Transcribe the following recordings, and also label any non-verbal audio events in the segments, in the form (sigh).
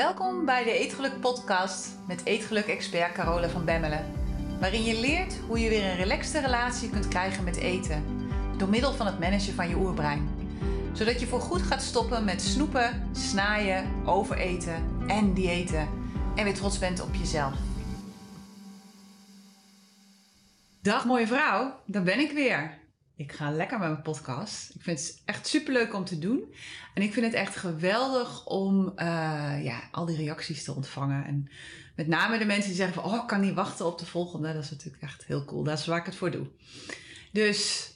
Welkom bij de Eetgeluk podcast met Eetgeluk-expert Carola van Bemmelen. Waarin je leert hoe je weer een relaxte relatie kunt krijgen met eten. Door middel van het managen van je oerbrein. Zodat je voor goed gaat stoppen met snoepen, snaaien, overeten en diëten. En weer trots bent op jezelf. Dag mooie vrouw, daar ben ik weer. Ik ga lekker met mijn podcast. Ik vind het echt super leuk om te doen. En ik vind het echt geweldig om uh, ja, al die reacties te ontvangen. En met name de mensen die zeggen van, oh, ik kan niet wachten op de volgende. Dat is natuurlijk echt heel cool. Dat is waar ik het voor doe. Dus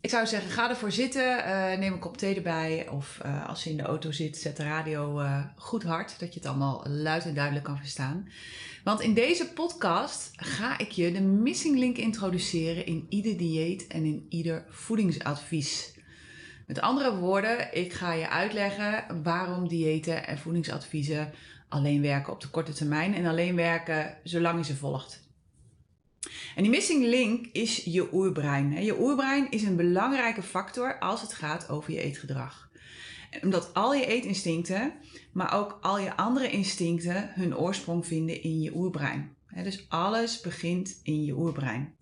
ik zou zeggen, ga ervoor zitten. Uh, neem een kop thee erbij. Of uh, als je in de auto zit, zet de radio goed hard. Dat je het allemaal luid en duidelijk kan verstaan. Want in deze podcast ga ik je de missing link introduceren in ieder dieet en in ieder voedingsadvies. Met andere woorden, ik ga je uitleggen waarom diëten en voedingsadviezen alleen werken op de korte termijn en alleen werken zolang je ze volgt. En die missing link is je oerbrein. Je oerbrein is een belangrijke factor als het gaat over je eetgedrag. Omdat al je eetinstincten, maar ook al je andere instincten hun oorsprong vinden in je oerbrein. Dus alles begint in je oerbrein.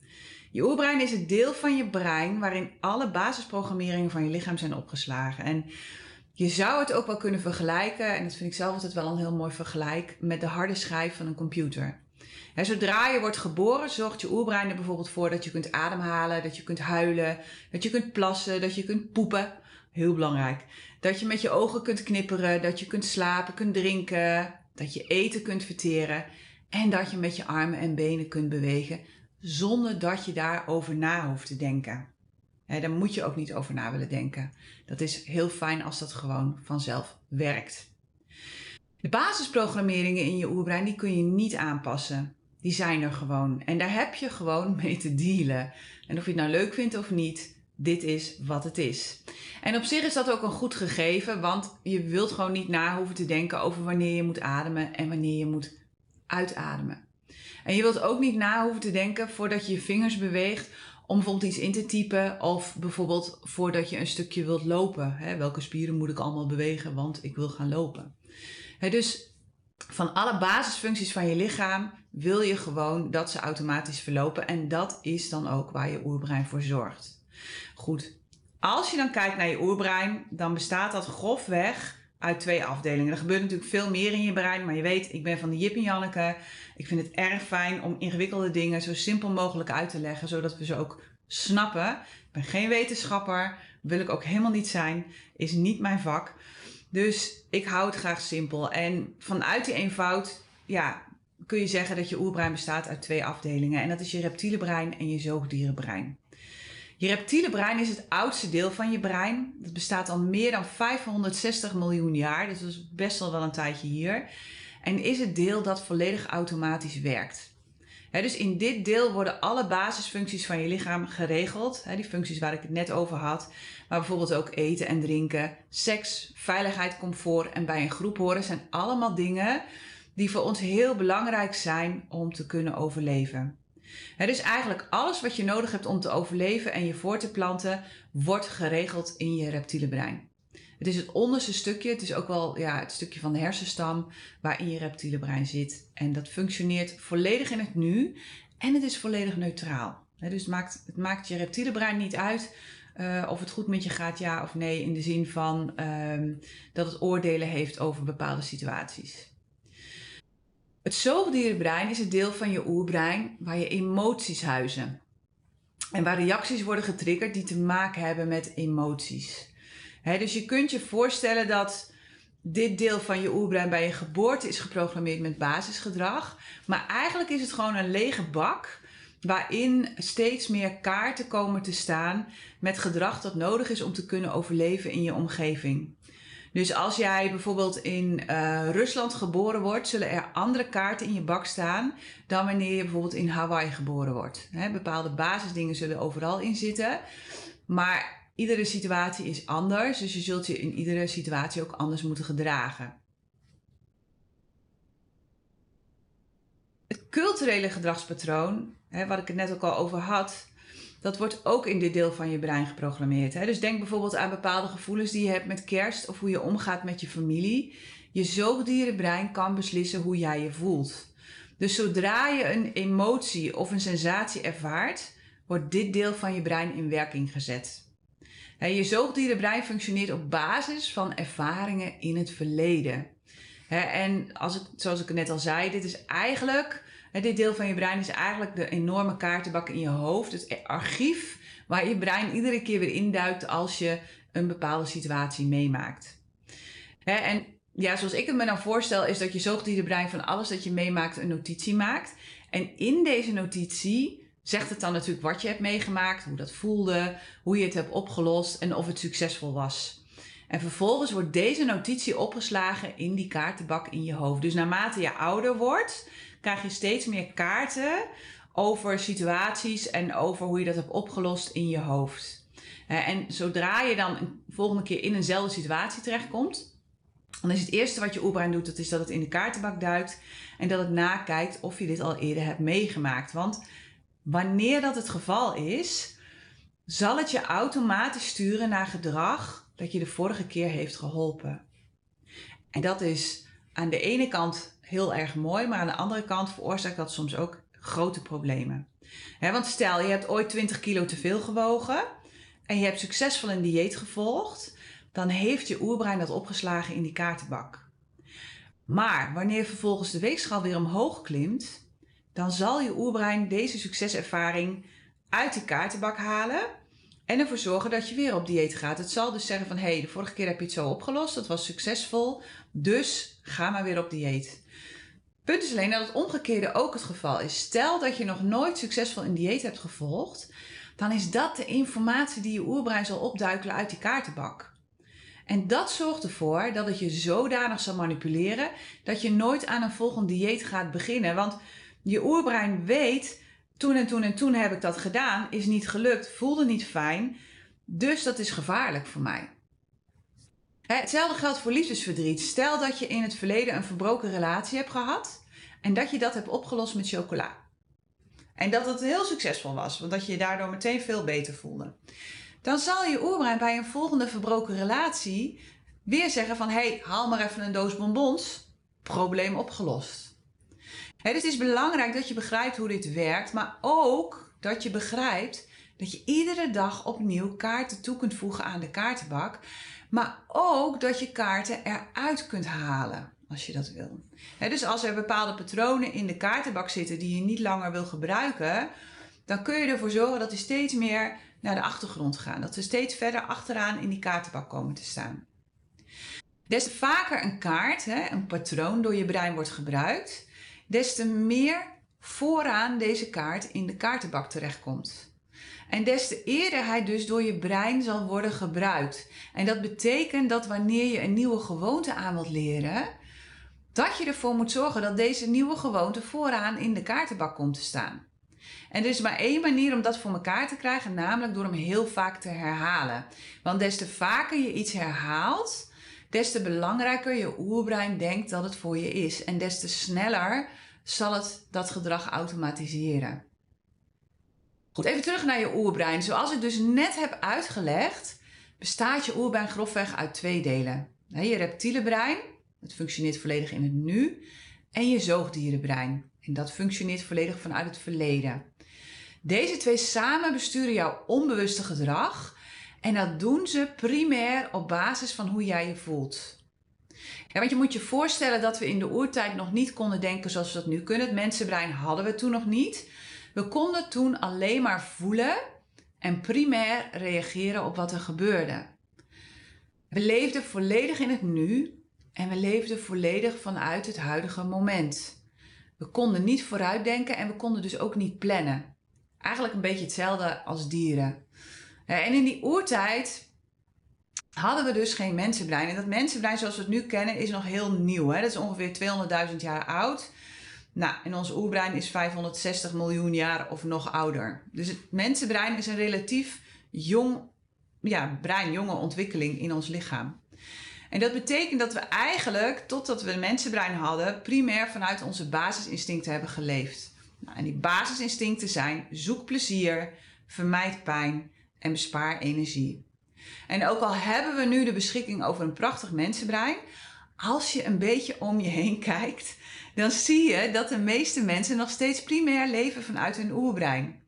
Je oerbrein is het deel van je brein waarin alle basisprogrammeringen van je lichaam zijn opgeslagen. En je zou het ook wel kunnen vergelijken, en dat vind ik zelf altijd wel een heel mooi vergelijk, met de harde schijf van een computer zodra je wordt geboren, zorgt je oerbrein er bijvoorbeeld voor dat je kunt ademhalen, dat je kunt huilen, dat je kunt plassen, dat je kunt poepen. Heel belangrijk. Dat je met je ogen kunt knipperen, dat je kunt slapen, kunt drinken, dat je eten kunt verteren en dat je met je armen en benen kunt bewegen zonder dat je daarover na hoeft te denken. daar moet je ook niet over na willen denken. Dat is heel fijn als dat gewoon vanzelf werkt. De basisprogrammeringen in je oerbrein die kun je niet aanpassen die zijn er gewoon. En daar heb je gewoon mee te dealen. En of je het nou leuk vindt of niet, dit is wat het is. En op zich is dat ook een goed gegeven, want je wilt gewoon niet na hoeven te denken over wanneer je moet ademen en wanneer je moet uitademen. En je wilt ook niet na hoeven te denken voordat je je vingers beweegt om bijvoorbeeld iets in te typen of bijvoorbeeld voordat je een stukje wilt lopen. Hè, welke spieren moet ik allemaal bewegen, want ik wil gaan lopen. Hè, dus van alle basisfuncties van je lichaam wil je gewoon dat ze automatisch verlopen. En dat is dan ook waar je oerbrein voor zorgt. Goed, als je dan kijkt naar je oerbrein, dan bestaat dat grofweg uit twee afdelingen. Er gebeurt natuurlijk veel meer in je brein, maar je weet, ik ben van de Jip en Janneke. Ik vind het erg fijn om ingewikkelde dingen zo simpel mogelijk uit te leggen, zodat we ze ook snappen. Ik ben geen wetenschapper, wil ik ook helemaal niet zijn, is niet mijn vak. Dus ik hou het graag simpel. En vanuit die eenvoud, ja, kun je zeggen dat je oerbrein bestaat uit twee afdelingen. En dat is je reptiele brein en je zoogdierenbrein. Je reptiele brein is het oudste deel van je brein. Dat bestaat al meer dan 560 miljoen jaar. Dus dat is best wel wel een tijdje hier. En is het deel dat volledig automatisch werkt dus in dit deel worden alle basisfuncties van je lichaam geregeld. die functies waar ik het net over had. Maar bijvoorbeeld ook eten en drinken, seks, veiligheid, comfort en bij een groep horen zijn allemaal dingen die voor ons heel belangrijk zijn om te kunnen overleven. Dus eigenlijk alles wat je nodig hebt om te overleven en je voor te planten, wordt geregeld in je reptiele brein. Het is het onderste stukje, het is ook wel ja, het stukje van de hersenstam waarin je reptiele brein zit. En dat functioneert volledig in het nu en het is volledig neutraal. dus het maakt, het maakt je reptiele brein niet uit uh, of het goed met je gaat, ja of nee, in de zin van um, dat het oordelen heeft over bepaalde situaties. Het zoogdierenbrein is het deel van je oerbrein waar je emoties huizen. En waar reacties worden getriggerd die te maken hebben met emoties dus je kunt je voorstellen dat dit deel van je oerbrein bij je geboorte is geprogrammeerd met basisgedrag. Maar eigenlijk is het gewoon een lege bak waarin steeds meer kaarten komen te staan met gedrag dat nodig is om te kunnen overleven in je omgeving. Dus als jij bijvoorbeeld in uh, Rusland geboren wordt, zullen er andere kaarten in je bak staan dan wanneer je bijvoorbeeld in Hawaii geboren wordt. Bepaalde basisdingen zullen overal in zitten. Maar Iedere situatie is anders, dus je zult je in iedere situatie ook anders moeten gedragen. Het culturele gedragspatroon, wat ik het net ook al over had, dat wordt ook in dit deel van je brein geprogrammeerd. Hè? Dus denk bijvoorbeeld aan bepaalde gevoelens die je hebt met kerst of hoe je omgaat met je familie. Je zoogdierenbrein kan beslissen hoe jij je voelt. Dus zodra je een emotie of een sensatie ervaart, wordt dit deel van je brein in werking gezet. Je zoogdierenbrein functioneert op basis van ervaringen in het verleden. En als ik, zoals ik net al zei, dit is eigenlijk, dit deel van je brein is eigenlijk de enorme kaartenbak in je hoofd, het archief waar je brein iedere keer weer induikt als je een bepaalde situatie meemaakt. En ja, zoals ik het me dan voorstel, is dat je zoogdierenbrein van alles dat je meemaakt een notitie maakt. En in deze notitie zegt het dan natuurlijk wat je hebt meegemaakt, hoe dat voelde, hoe je het hebt opgelost en of het succesvol was. En vervolgens wordt deze notitie opgeslagen in die kaartenbak in je hoofd. Dus naarmate je ouder wordt, krijg je steeds meer kaarten over situaties en over hoe je dat hebt opgelost in je hoofd. En zodra je dan een volgende keer in eenzelfde situatie terechtkomt, dan is het eerste wat je oerbrein doet, dat is dat het in de kaartenbak duikt en dat het nakijkt of je dit al eerder hebt meegemaakt. Want wanneer dat het geval is, zal het je automatisch sturen naar gedrag dat je de vorige keer heeft geholpen. En dat is aan de ene kant heel erg mooi, maar aan de andere kant veroorzaakt dat soms ook grote problemen. want stel, je hebt ooit 20 kilo te veel gewogen en je hebt succesvol een dieet gevolgd dan heeft je oerbrein dat opgeslagen in die kaartenbak. Maar wanneer vervolgens de weegschaal weer omhoog klimt, dan zal je oerbrein deze succeservaring uit die kaartenbak halen en ervoor zorgen dat je weer op dieet gaat. Het zal dus zeggen van hé, hey, de vorige keer heb je het zo opgelost, dat was succesvol, dus ga maar weer op dieet. Punt is alleen dat het omgekeerde ook het geval is. Stel dat je nog nooit succesvol een dieet hebt gevolgd, dan is dat de informatie die je oerbrein zal opduikelen uit die kaartenbak. En dat zorgt ervoor dat het je zodanig zal manipuleren dat je nooit aan een volgend dieet gaat beginnen. Want je oerbrein weet, toen en toen en toen heb ik dat gedaan, is niet gelukt, voelde niet fijn, dus dat is gevaarlijk voor mij. Hetzelfde geldt voor liefdesverdriet. Stel dat je in het verleden een verbroken relatie hebt gehad en dat je dat hebt opgelost met chocola. En dat het heel succesvol was, want dat je je daardoor meteen veel beter voelde dan zal je oerbrein bij een volgende verbroken relatie weer zeggen van hé, hey, haal maar even een doos bonbons, probleem opgelost. Dus het is belangrijk dat je begrijpt hoe dit werkt, maar ook dat je begrijpt dat je iedere dag opnieuw kaarten toe kunt voegen aan de kaartenbak, maar ook dat je kaarten eruit kunt halen als je dat wil. dus als er bepaalde patronen in de kaartenbak zitten die je niet langer wil gebruiken, dan kun je ervoor zorgen dat die steeds meer naar de achtergrond gaan. Dat we steeds verder achteraan in die kaartenbak komen te staan. Des te vaker een kaart, een patroon door je brein wordt gebruikt, des te meer vooraan deze kaart in de kaartenbak terechtkomt. En des te eerder hij dus door je brein zal worden gebruikt. En dat betekent dat wanneer je een nieuwe gewoonte aan wilt leren, dat je ervoor moet zorgen dat deze nieuwe gewoonte vooraan in de kaartenbak komt te staan. En er is maar één manier om dat voor elkaar te krijgen, namelijk door hem heel vaak te herhalen. Want des te vaker je iets herhaalt, des te belangrijker je oerbrein denkt dat het voor je is. En des te sneller zal het dat gedrag automatiseren. Goed, even terug naar je oerbrein. Zoals ik dus net heb uitgelegd, bestaat je oerbrein grofweg uit twee delen. Je reptiele brein, dat functioneert volledig in het nu, en je zoogdierenbrein. En dat functioneert volledig vanuit het verleden. Deze twee samen besturen jouw onbewuste gedrag en dat doen ze primair op basis van hoe jij je voelt. Want je moet je voorstellen dat we in de oertijd nog niet konden denken zoals we dat nu kunnen. Het mensenbrein hadden we toen nog niet. We konden toen alleen maar voelen en primair reageren op wat er gebeurde. We leefden volledig in het nu en we leefden volledig vanuit het huidige moment. We konden niet vooruitdenken en we konden dus ook niet plannen. Eigenlijk een beetje hetzelfde als dieren. En in die oertijd hadden we dus geen mensenbrein. En dat mensenbrein zoals we het nu kennen is nog heel nieuw. Hè? Dat is ongeveer 200.000 jaar oud. Nou, en ons oerbrein is 560 miljoen jaar of nog ouder. Dus het mensenbrein is een relatief jong ja, brein, jonge ontwikkeling in ons lichaam. En dat betekent dat we eigenlijk, totdat we een mensenbrein hadden, primair vanuit onze basisinstincten hebben geleefd. Nou, en die basisinstincten zijn zoek plezier, vermijd pijn en bespaar energie. En ook al hebben we nu de beschikking over een prachtig mensenbrein, als je een beetje om je heen (laughs) kijkt, dan zie je dat de meeste mensen nog steeds primair leven vanuit hun oerbrein.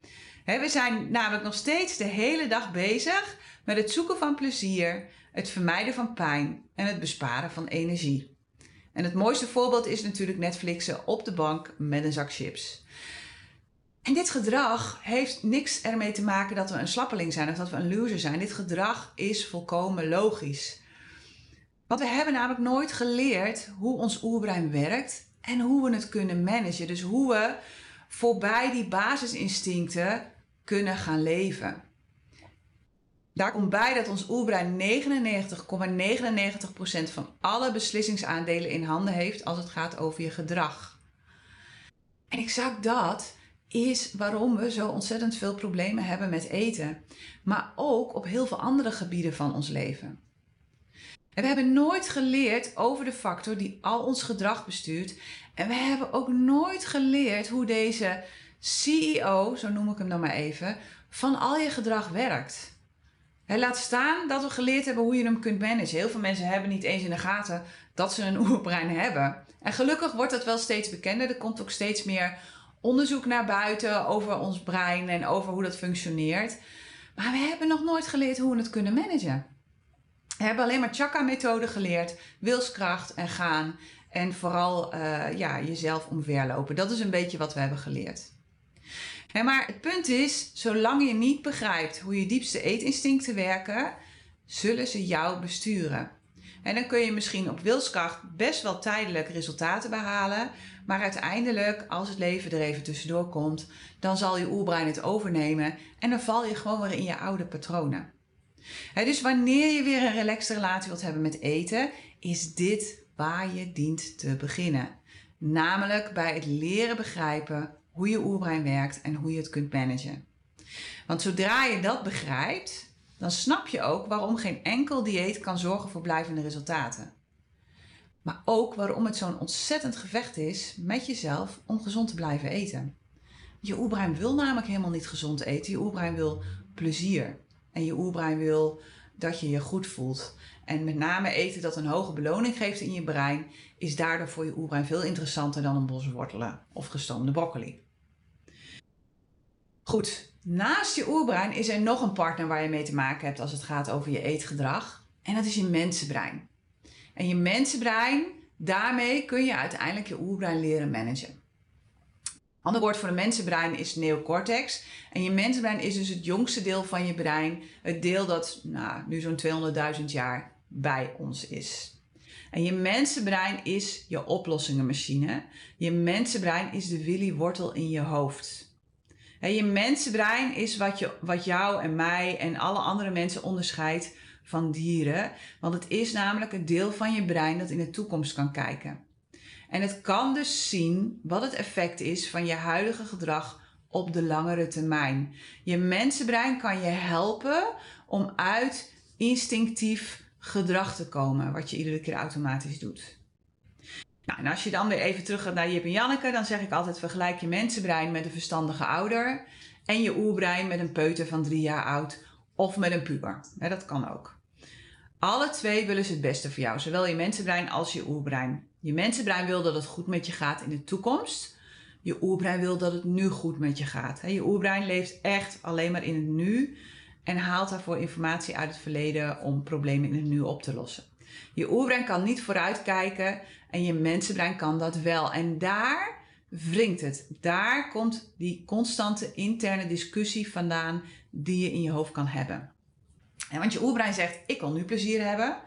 we zijn namelijk nog steeds de hele dag bezig met het zoeken van plezier, het vermijden van pijn en het besparen van energie. En het mooiste voorbeeld is natuurlijk Netflixen op de bank met een zak chips. En dit gedrag heeft niks ermee te maken dat we een slappeling zijn of dat we een loser zijn. Dit gedrag is volkomen logisch. Want we hebben namelijk nooit geleerd hoe ons oerbrein werkt en hoe we het kunnen managen. Dus hoe we voorbij die basisinstincten kunnen gaan leven. Daar komt bij dat ons oerbrein 99,99% van alle beslissingsaandelen in handen heeft als het gaat over je gedrag. En exact dat is waarom we zo ontzettend veel problemen hebben met eten, maar ook op heel veel andere gebieden van ons leven. En we hebben nooit geleerd over de factor die al ons gedrag bestuurt. En we hebben ook nooit geleerd hoe deze CEO, zo noem ik hem dan maar even, van al je gedrag werkt. Hij laat staan dat we geleerd hebben hoe je hem kunt managen. Heel veel mensen hebben niet eens in de gaten dat ze een (laughs) oerbrein hebben. En gelukkig wordt dat wel steeds bekender. Er komt ook steeds meer onderzoek naar buiten over ons brein en over hoe dat functioneert. Maar we hebben nog nooit geleerd hoe we het kunnen managen. We hebben alleen maar chakra-methode geleerd, wilskracht en gaan. En vooral uh, ja, jezelf omverlopen. Dat is een beetje wat we hebben geleerd. maar het punt is, zolang je niet begrijpt hoe je diepste eetinstincten werken, zullen ze jou besturen. En dan kun je misschien op wilskracht best wel tijdelijk resultaten behalen. Maar uiteindelijk, als het leven er even tussendoor komt, dan zal je oerbrein het overnemen. En dan val je gewoon weer in je oude patronen. dus wanneer je weer een relaxte relatie wilt hebben met eten, is dit waar je dient te beginnen. Namelijk bij het leren begrijpen hoe je oerbrein werkt en hoe je het kunt managen. Want zodra je dat begrijpt, dan snap je ook waarom geen enkel dieet kan zorgen voor blijvende resultaten. Maar ook waarom het zo'n ontzettend gevecht is met jezelf om gezond te blijven eten. Je oerbrein wil namelijk helemaal niet gezond eten. Je oerbrein wil plezier. En je oerbrein wil dat je je goed voelt. En met name eten dat een hoge beloning geeft in je brein, is daardoor voor je oerbrein veel interessanter dan een bos wortelen of gestoomde broccoli. Goed, naast je oerbrein is er nog een partner waar je mee te maken hebt als het gaat over je eetgedrag. En dat is je mensenbrein. En je mensenbrein, daarmee kun je uiteindelijk je oerbrein leren managen. Ander woord voor de mensenbrein is neocortex. En je mensenbrein is dus het jongste deel van je brein. Het deel dat nou, nu zo'n 200.000 jaar bij ons is. En je mensenbrein is je oplossingenmachine. Je mensenbrein is de Willy Wortel in je hoofd. Je mensenbrein is wat, je, wat jou en mij en alle andere mensen onderscheidt van dieren. Want het is namelijk een deel van je brein dat in de toekomst kan kijken. En het kan dus zien wat het effect is van je huidige gedrag op de langere termijn. Je mensenbrein kan je helpen om uit instinctief gedrag te komen, wat je iedere keer automatisch doet. Nou, en als je dan weer even terug gaat naar Jip en Janneke, dan zeg ik altijd: vergelijk je mensenbrein met een verstandige ouder en je oerbrein met een peuter van drie jaar oud of met een puber. dat kan ook. Alle twee willen ze het beste voor jou, zowel je mensenbrein als je oerbrein. Je mensenbrein wil dat het goed met je gaat in de toekomst. Je oerbrein wil dat het nu goed met je gaat. Je oerbrein leeft echt alleen maar in het nu en haalt daarvoor informatie uit het verleden om problemen in het nu op te lossen. Je oerbrein kan niet vooruitkijken en je mensenbrein kan dat wel. En daar wringt het. Daar komt die constante interne discussie vandaan die je in je hoofd kan hebben. En want je oerbrein zegt: Ik wil nu plezier hebben.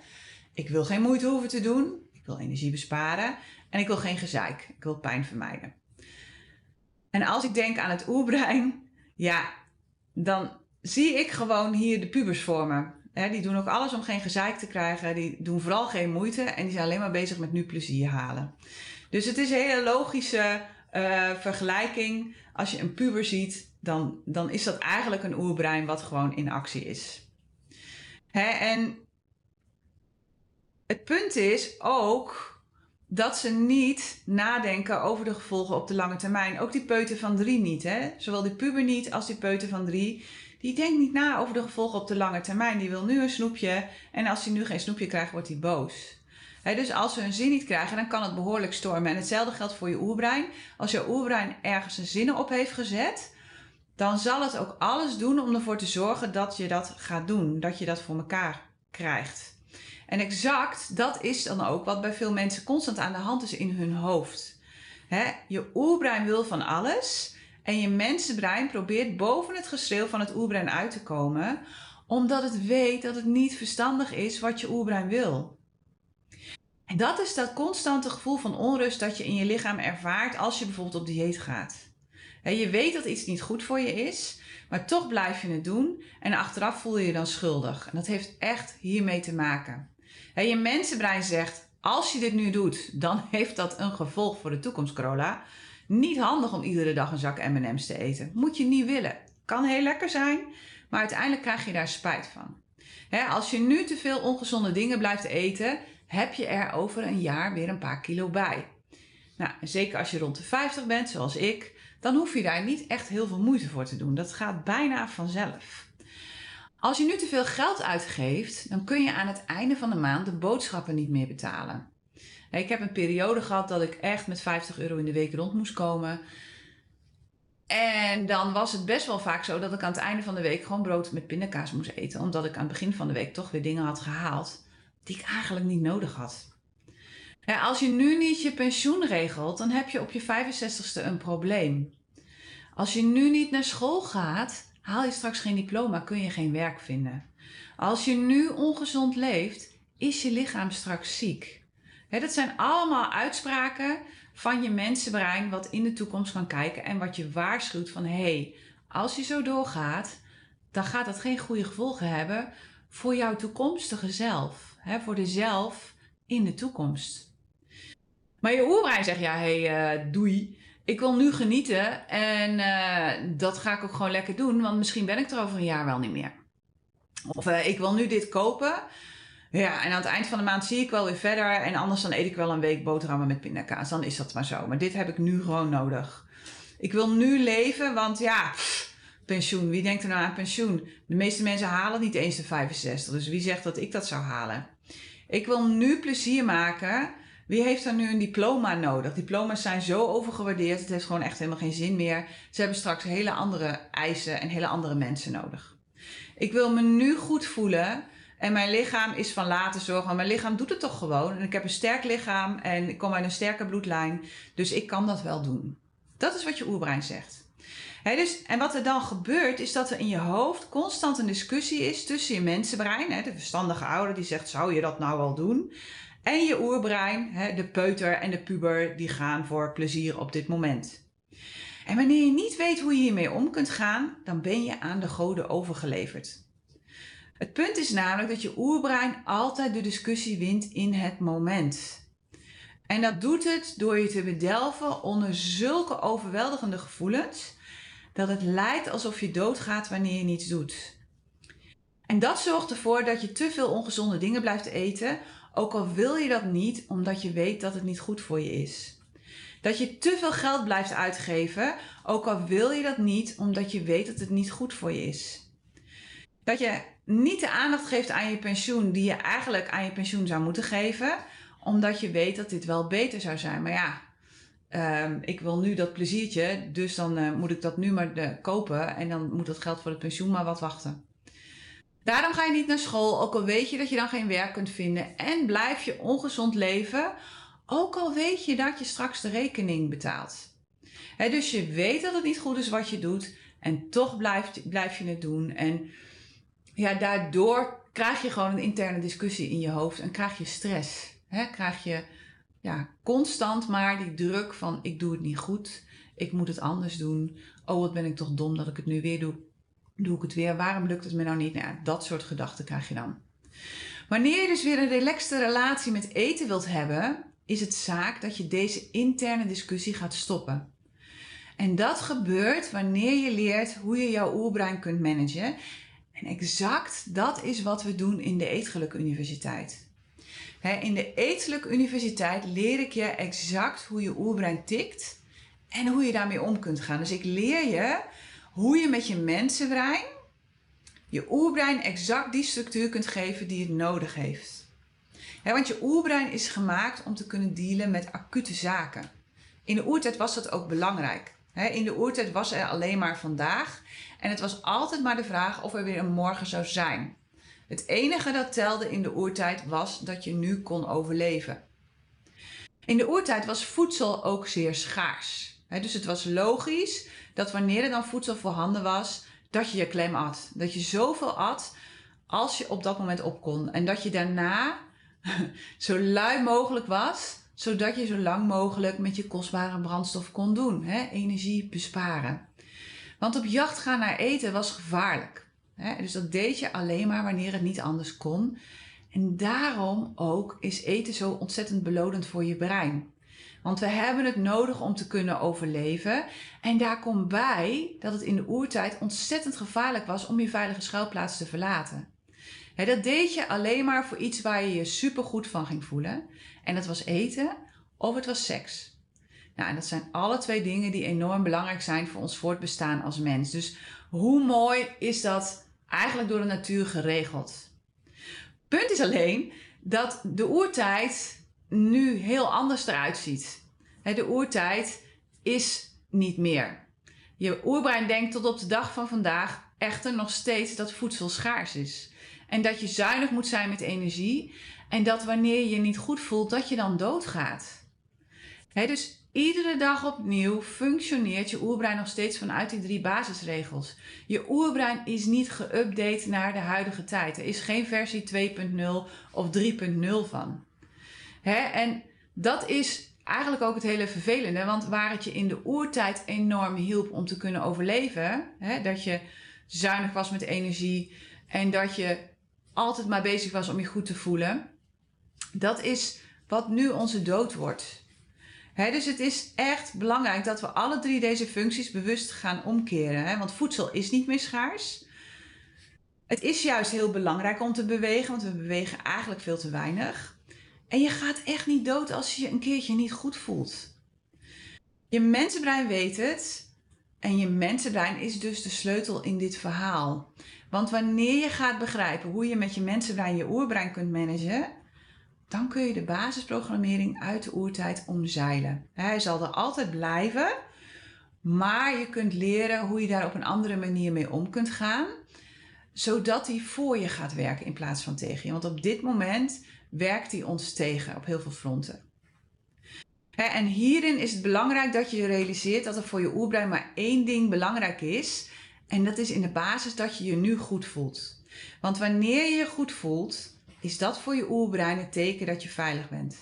Ik wil geen moeite hoeven te doen. Ik wil energie besparen. En ik wil geen gezeik. Ik wil pijn vermijden. En als ik denk aan het oerbrein, ja, dan zie ik gewoon hier de pubers vormen. die doen ook alles om geen gezeik te krijgen. Die doen vooral geen moeite en die zijn alleen maar bezig met nu plezier halen. Dus het is een hele logische uh, vergelijking. Als je een puber ziet, dan, dan is dat eigenlijk een oerbrein wat gewoon in actie is. Hè, en het punt is ook dat ze niet nadenken over de gevolgen op de lange termijn. Ook die peuter van drie niet. Hè? Zowel die puber niet als die peuter van drie. Die denkt niet na over de gevolgen op de lange termijn. Die wil nu een snoepje. En als hij nu geen snoepje krijgt, wordt hij boos. dus als ze hun zin niet krijgen, dan kan het behoorlijk stormen. En hetzelfde geldt voor je oerbrein. Als je oerbrein ergens zijn zinnen op heeft gezet, dan zal het ook alles doen om ervoor te zorgen dat je dat gaat doen. Dat je dat voor elkaar krijgt. En exact dat is dan ook wat bij veel mensen constant aan de hand is in hun hoofd. je oerbrein wil van alles en je mensenbrein probeert boven het geschreeuw van het oerbrein uit te komen, omdat het weet dat het niet verstandig is wat je oerbrein wil. En dat is dat constante gevoel van onrust dat je in je lichaam ervaart als je bijvoorbeeld op dieet gaat. je weet dat iets niet goed voor je is, maar toch blijf je het doen en achteraf voel je je dan schuldig. En dat heeft echt hiermee te maken. je mensenbrein zegt, als je dit nu doet, dan (laughs) heeft dat een gevolg voor de toekomst, Corolla. Niet handig om iedere dag een zak M&M's te eten. Moet je niet willen. Kan heel lekker zijn, maar uiteindelijk krijg je daar spijt van. als je nu te veel ongezonde dingen blijft eten, heb je er over een jaar weer een paar kilo bij. Nou, zeker als je rond de 50 bent, zoals ik, dan hoef je daar niet echt heel veel moeite voor te doen. Dat gaat bijna vanzelf. Als je nu te veel geld uitgeeft, dan kun je aan het einde van de maand de boodschappen niet meer betalen. Ik heb een periode gehad dat ik echt met 50 euro in de week rond moest komen. En dan was het best wel vaak zo dat ik aan het einde van de week gewoon brood met pindakaas moest eten. Omdat ik aan het begin van de week toch weer dingen had gehaald die ik eigenlijk niet nodig had. Ja, als je nu niet je pensioen regelt, dan heb je op je 65ste een probleem. Als je nu niet naar school gaat, haal je straks geen diploma, kun je geen werk vinden. Als je nu ongezond leeft, is je lichaam straks ziek. Dat zijn allemaal uitspraken van je mensenbrein wat in de toekomst kan kijken en wat je waarschuwt van hé, hey, als je zo doorgaat, dan gaat dat geen goede gevolgen hebben voor jouw toekomstige zelf, voor de zelf in de toekomst. Maar je oerbrein zegt, ja, hé, hey, uh, doei. Ik wil nu genieten en uh, dat ga ik ook gewoon lekker doen, want misschien ben ik er over een jaar wel niet meer. Of uh, ik wil nu dit kopen. Ja, en aan het eind van de maand zie ik wel weer verder. En anders dan eet ik wel een week boterhammen met pindakaas. Dan is dat maar zo. Maar dit heb ik nu gewoon nodig. Ik wil nu leven, want ja, pensioen. Wie denkt er nou aan pensioen? De meeste mensen halen niet eens de 65. Dus wie zegt dat ik dat zou halen? Ik wil nu plezier maken wie heeft er nu een diploma nodig? Diploma's zijn zo overgewaardeerd. Het heeft gewoon echt helemaal geen zin meer. Ze hebben straks hele andere eisen en hele andere mensen nodig. Ik wil me nu goed voelen. En mijn lichaam is van laten zorgen. mijn lichaam doet het toch gewoon. En ik heb een sterk lichaam en ik kom uit een sterke bloedlijn. Dus ik kan dat wel doen. Dat is wat je oerbrein zegt. dus, en wat er dan gebeurt, is dat er in je hoofd constant een discussie is tussen je mensenbrein, de verstandige ouder die zegt: Zou je dat nou wel doen? En je oerbrein, de peuter en de puber, die gaan voor plezier op dit moment. En wanneer je niet weet hoe je hiermee om kunt gaan, dan ben je aan de goden overgeleverd. Het punt is namelijk dat je oerbrein altijd de discussie wint in het moment. En dat doet het door je te bedelven onder zulke overweldigende gevoelens dat het lijkt alsof je doodgaat wanneer je niets doet. En dat zorgt ervoor dat je te veel ongezonde dingen blijft eten ook al wil je dat niet omdat je weet dat het niet goed voor je is. Dat je te veel geld blijft uitgeven, ook al wil je dat niet omdat je weet dat het niet goed voor je is. Dat je niet de aandacht geeft aan je pensioen die je eigenlijk aan je pensioen zou moeten geven, omdat je weet dat dit wel beter zou zijn. Maar ja, ehm, ik wil nu dat pleziertje, dus dan eh, moet ik dat nu maar eh, kopen en dan moet dat geld voor het pensioen maar wat wachten. Daarom ga je niet naar school, ook al weet je dat je dan geen werk kunt vinden. En blijf je ongezond leven, ook al weet je dat je straks de rekening betaalt. dus je weet dat het niet goed is wat je doet en toch blijf, blijf je het doen. En ja, daardoor krijg je gewoon een interne discussie in je hoofd en krijg je stress. He, krijg je ja, constant maar die druk van ik doe het niet goed, ik moet het anders doen. Oh, wat ben ik toch dom dat ik het nu weer doe doe ik het weer? Waarom lukt het me nou niet? Nou, dat soort gedachten krijg je dan. Wanneer je dus weer een relaxte relatie met eten wilt hebben, is het zaak dat je deze interne discussie gaat stoppen. En dat gebeurt wanneer je leert hoe je jouw oerbrein kunt managen. En exact dat is wat we doen in de Eetgeluk Universiteit. in de Etelijke Universiteit leer ik je exact hoe je oerbrein tikt en hoe je daarmee om kunt gaan. Dus ik leer je hoe je met je mensenbrein, je oerbrein exact die structuur kunt geven die het nodig heeft. want je oerbrein is gemaakt om te kunnen dealen met acute zaken. In de oertijd was dat ook belangrijk. In de oertijd was er alleen maar vandaag en het was altijd maar de vraag of er weer een morgen zou zijn. Het enige dat telde in de oertijd was dat je nu kon overleven. In de oertijd was voedsel ook zeer schaars. dus het was logisch dat wanneer er dan voedsel voorhanden was, dat je je klem at. Dat je zoveel at als je op dat moment op kon. En dat je daarna (laughs) zo lui mogelijk was, zodat je zo lang mogelijk met je kostbare brandstof kon doen. energie besparen. Want op jacht gaan naar eten was gevaarlijk. Dus dat deed je alleen maar wanneer het niet anders kon. En daarom ook is eten zo ontzettend belodend voor je brein. Want we hebben het nodig om te kunnen overleven. En daar komt bij dat het in de oertijd ontzettend gevaarlijk was om je veilige schuilplaats te verlaten. Dat deed je alleen maar voor iets waar je je supergoed van ging voelen. En dat was eten of het was seks. Nou, en dat zijn alle twee dingen die enorm belangrijk zijn voor ons voortbestaan als mens. Dus hoe mooi is dat eigenlijk door de natuur geregeld? Punt is alleen dat de oertijd nu heel anders eruit ziet. De oertijd is niet meer. Je oerbrein denkt tot op de dag van vandaag echter nog steeds dat voedsel schaars is. En dat je zuinig moet zijn met energie. En dat wanneer je je niet goed voelt, dat je dan doodgaat. dus Iedere dag opnieuw functioneert je oerbrein nog steeds vanuit die drie basisregels. Je oerbrein is niet geüpdate naar de huidige tijd. Er is geen versie 2.0 of 3.0 van. En dat is eigenlijk ook het hele vervelende, want waar het je in de oertijd enorm hielp om te kunnen overleven, dat je zuinig was met energie en dat je altijd maar bezig was om je goed te voelen, dat is wat nu onze dood wordt dus het is echt belangrijk dat we alle drie deze functies bewust gaan omkeren. Want voedsel is niet meer schaars. Het is juist heel belangrijk om te bewegen, want we bewegen eigenlijk veel te weinig. En je gaat echt niet dood als je je een keertje niet goed voelt. Je mensenbrein weet het. En je mensenbrein is dus de sleutel in dit verhaal. Want wanneer je gaat begrijpen hoe je met je mensenbrein je oerbrein kunt managen, dan kun je de basisprogrammering uit de oertijd omzeilen. Hij zal er altijd blijven, maar je kunt leren hoe je daar op een andere manier mee om kunt gaan, zodat hij voor je gaat werken in plaats van tegen je. Want op dit moment werkt hij ons tegen op heel veel fronten. En hierin is het belangrijk dat je realiseert dat er voor je oerbrein maar één ding belangrijk is. En dat is in de basis dat je je nu goed voelt. Want wanneer je je goed voelt, is dat voor je oerbrein het teken dat je veilig bent.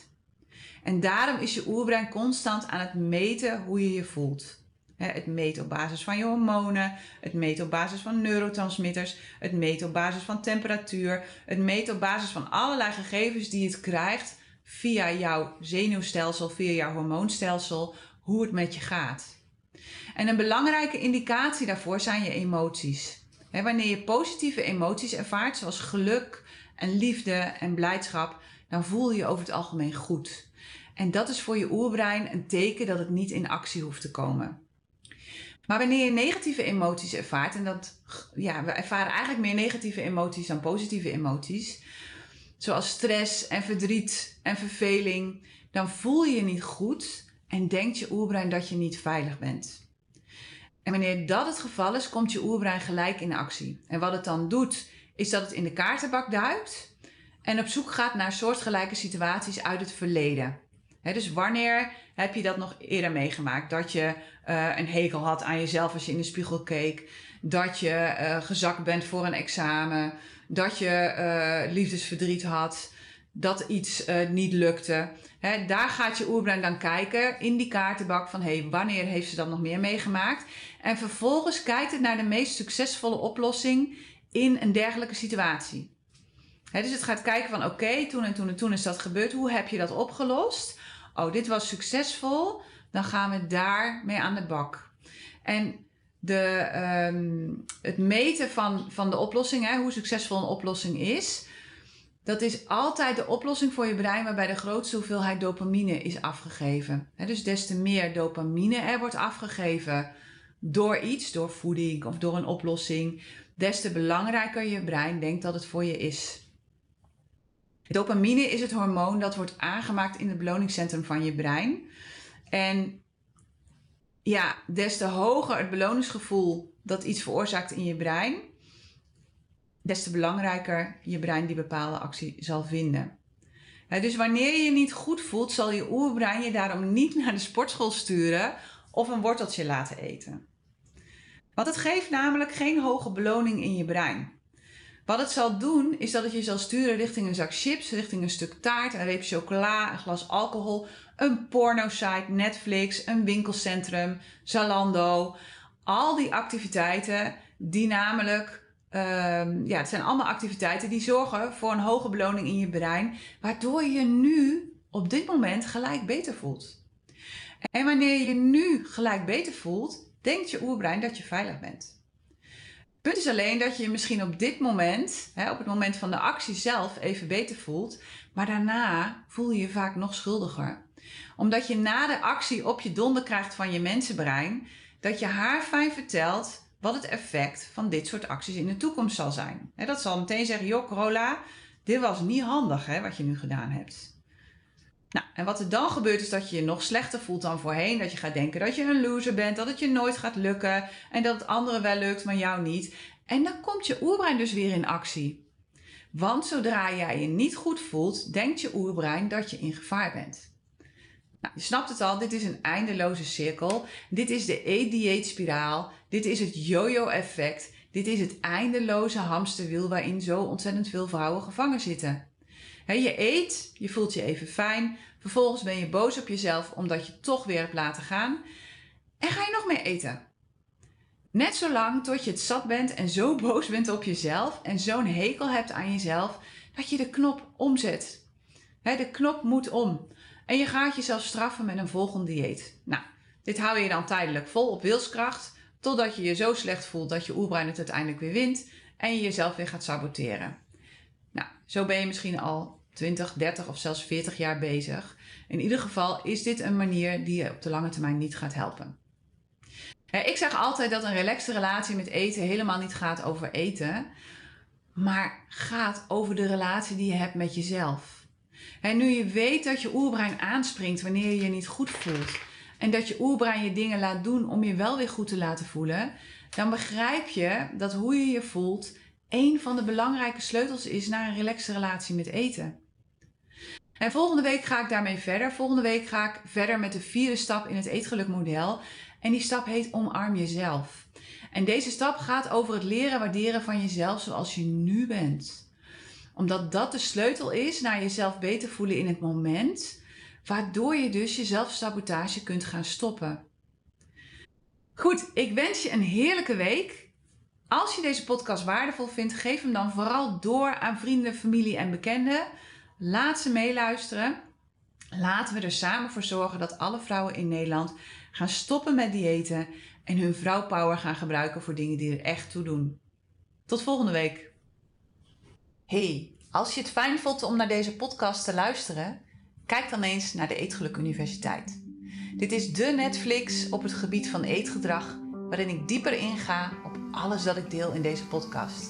En daarom is je oerbrein constant aan het meten hoe je je voelt. Het meet op basis van je hormonen, het meet op basis van neurotransmitters, het meet op basis van temperatuur, het meet op basis van allerlei gegevens die het krijgt via jouw zenuwstelsel, via jouw hormoonstelsel, hoe het met je gaat. En een belangrijke indicatie daarvoor zijn je emoties. Wanneer je positieve emoties ervaart, zoals geluk, en liefde en blijdschap, dan voel je je over het algemeen goed. En dat is voor je oerbrein een teken dat het niet in actie hoeft te komen. Maar wanneer je negatieve emoties ervaart, en dat, ja, we ervaren eigenlijk meer negatieve emoties dan positieve emoties, zoals stress en verdriet en verveling, dan voel je je niet goed en denkt je oerbrein dat je niet veilig bent. En wanneer dat het geval is, komt je oerbrein gelijk in actie. En wat het dan doet, is dat het in de kaartenbak duikt en op zoek gaat naar soortgelijke situaties uit het verleden. dus wanneer heb je dat nog eerder meegemaakt? Dat je uh, een hekel had aan jezelf als je in de spiegel keek. Dat je uh, gezakt bent voor een examen. Dat je uh, liefdesverdriet had. Dat iets niet lukte. daar gaat je oerbrein dan kijken in die kaartenbak van hey, wanneer heeft ze dat nog meer meegemaakt? En vervolgens kijkt het naar de meest succesvolle oplossing in een dergelijke situatie. dus het gaat kijken van oké, toen en toen en toen is dat gebeurd. Hoe heb je dat opgelost? Oh, dit was succesvol. Dan gaan we daar mee aan de bak. En de, um, het meten van, van de oplossing, hè, hoe succesvol een oplossing is, dat is altijd de oplossing voor je brein waarbij de grootste hoeveelheid dopamine is afgegeven. dus des te meer dopamine er wordt afgegeven door iets, door voeding of door een oplossing, des te belangrijker je brein denkt dat het voor je is. Dopamine is het hormoon dat wordt aangemaakt in het beloningscentrum van je brein. En ja, des te hoger het beloningsgevoel dat iets veroorzaakt in je brein, des te belangrijker je brein die bepaalde actie zal vinden. dus wanneer je je niet goed voelt, zal je oerbrein je daarom niet naar de sportschool sturen of een worteltje laten eten. Want het geeft namelijk geen hoge beloning in je brein. Wat het zal doen, is dat het je zal sturen richting een zak chips, richting een stuk taart, een reep chocola, een glas alcohol, een porno-site, Netflix, een winkelcentrum, Zalando. Al die activiteiten die namelijk Um, ja, het zijn allemaal activiteiten die zorgen voor een hoge beloning in je brein, waardoor je nu op dit moment gelijk beter voelt. En wanneer je nu gelijk beter voelt, denkt je oerbrein dat je veilig bent. Het punt is alleen dat je je misschien op dit moment, hè, op het moment van de actie zelf, even beter voelt, maar daarna voel je je vaak nog schuldiger. Omdat je na de actie op je donder krijgt van je mensenbrein, dat je haar fijn vertelt wat het effect van dit soort acties in de toekomst zal zijn. dat zal meteen zeggen, joh Corolla, dit was niet handig hè, wat je nu gedaan hebt. Nou, en wat er dan gebeurt is dat je je nog slechter voelt dan voorheen. Dat je gaat denken dat je een loser bent, dat het je nooit gaat lukken en dat het anderen wel lukt, maar jou niet. En dan komt je oerbrein dus weer in actie. Want zodra jij je niet goed voelt, denkt je oerbrein dat je in gevaar bent. Nou, je snapt het al, dit is een eindeloze cirkel. Dit is de eet-dieet-spiraal. Dit is het yo-yo-effect. Dit is het eindeloze hamsterwiel waarin zo ontzettend veel vrouwen gevangen zitten. Je eet, je voelt je even fijn. Vervolgens ben je boos op jezelf omdat je toch weer hebt laten gaan. En ga je nog meer eten. Net zolang tot je het zat bent en zo boos bent op jezelf en zo'n hekel hebt aan jezelf dat je de knop omzet. de knop moet om. En je gaat jezelf straffen met een volgend dieet. Nou, dit hou je dan tijdelijk vol op wilskracht, totdat je je zo slecht voelt dat je oerbrein het uiteindelijk weer wint en je jezelf weer gaat saboteren. Nou, zo ben je misschien al 20, 30 of zelfs 40 jaar bezig. In ieder geval is dit een manier die je op de lange termijn niet gaat helpen. Ik zeg altijd dat een relaxte relatie met eten helemaal niet gaat over eten, maar gaat over de relatie die je hebt met jezelf. En nu je weet dat je oerbrein aanspringt wanneer je je niet goed voelt. En dat je oerbrein je dingen laat doen om je wel weer goed te laten voelen. Dan begrijp je dat hoe je je voelt een van de belangrijke sleutels is naar een relaxe relatie met eten. En volgende week ga ik daarmee verder. Volgende week ga ik verder met de vierde stap in het eetgelukmodel. En die stap heet omarm jezelf. En deze stap gaat over het leren waarderen van jezelf zoals je nu bent omdat dat de sleutel is naar jezelf beter voelen in het moment, waardoor je dus je zelfsabotage kunt gaan stoppen. Goed, ik wens je een heerlijke week. Als je deze podcast waardevol vindt, geef hem dan vooral door aan vrienden, familie en bekenden. Laat ze meeluisteren. Laten we er samen voor zorgen dat alle vrouwen in Nederland gaan stoppen met diëten en hun vrouwpower gaan gebruiken voor dingen die er echt toe doen. Tot volgende week. Hey, als je het fijn vond om naar deze podcast te luisteren, kijk dan eens naar de Eetgeluk Universiteit. Dit is de Netflix op het gebied van eetgedrag, waarin ik dieper inga op alles dat ik deel in deze podcast.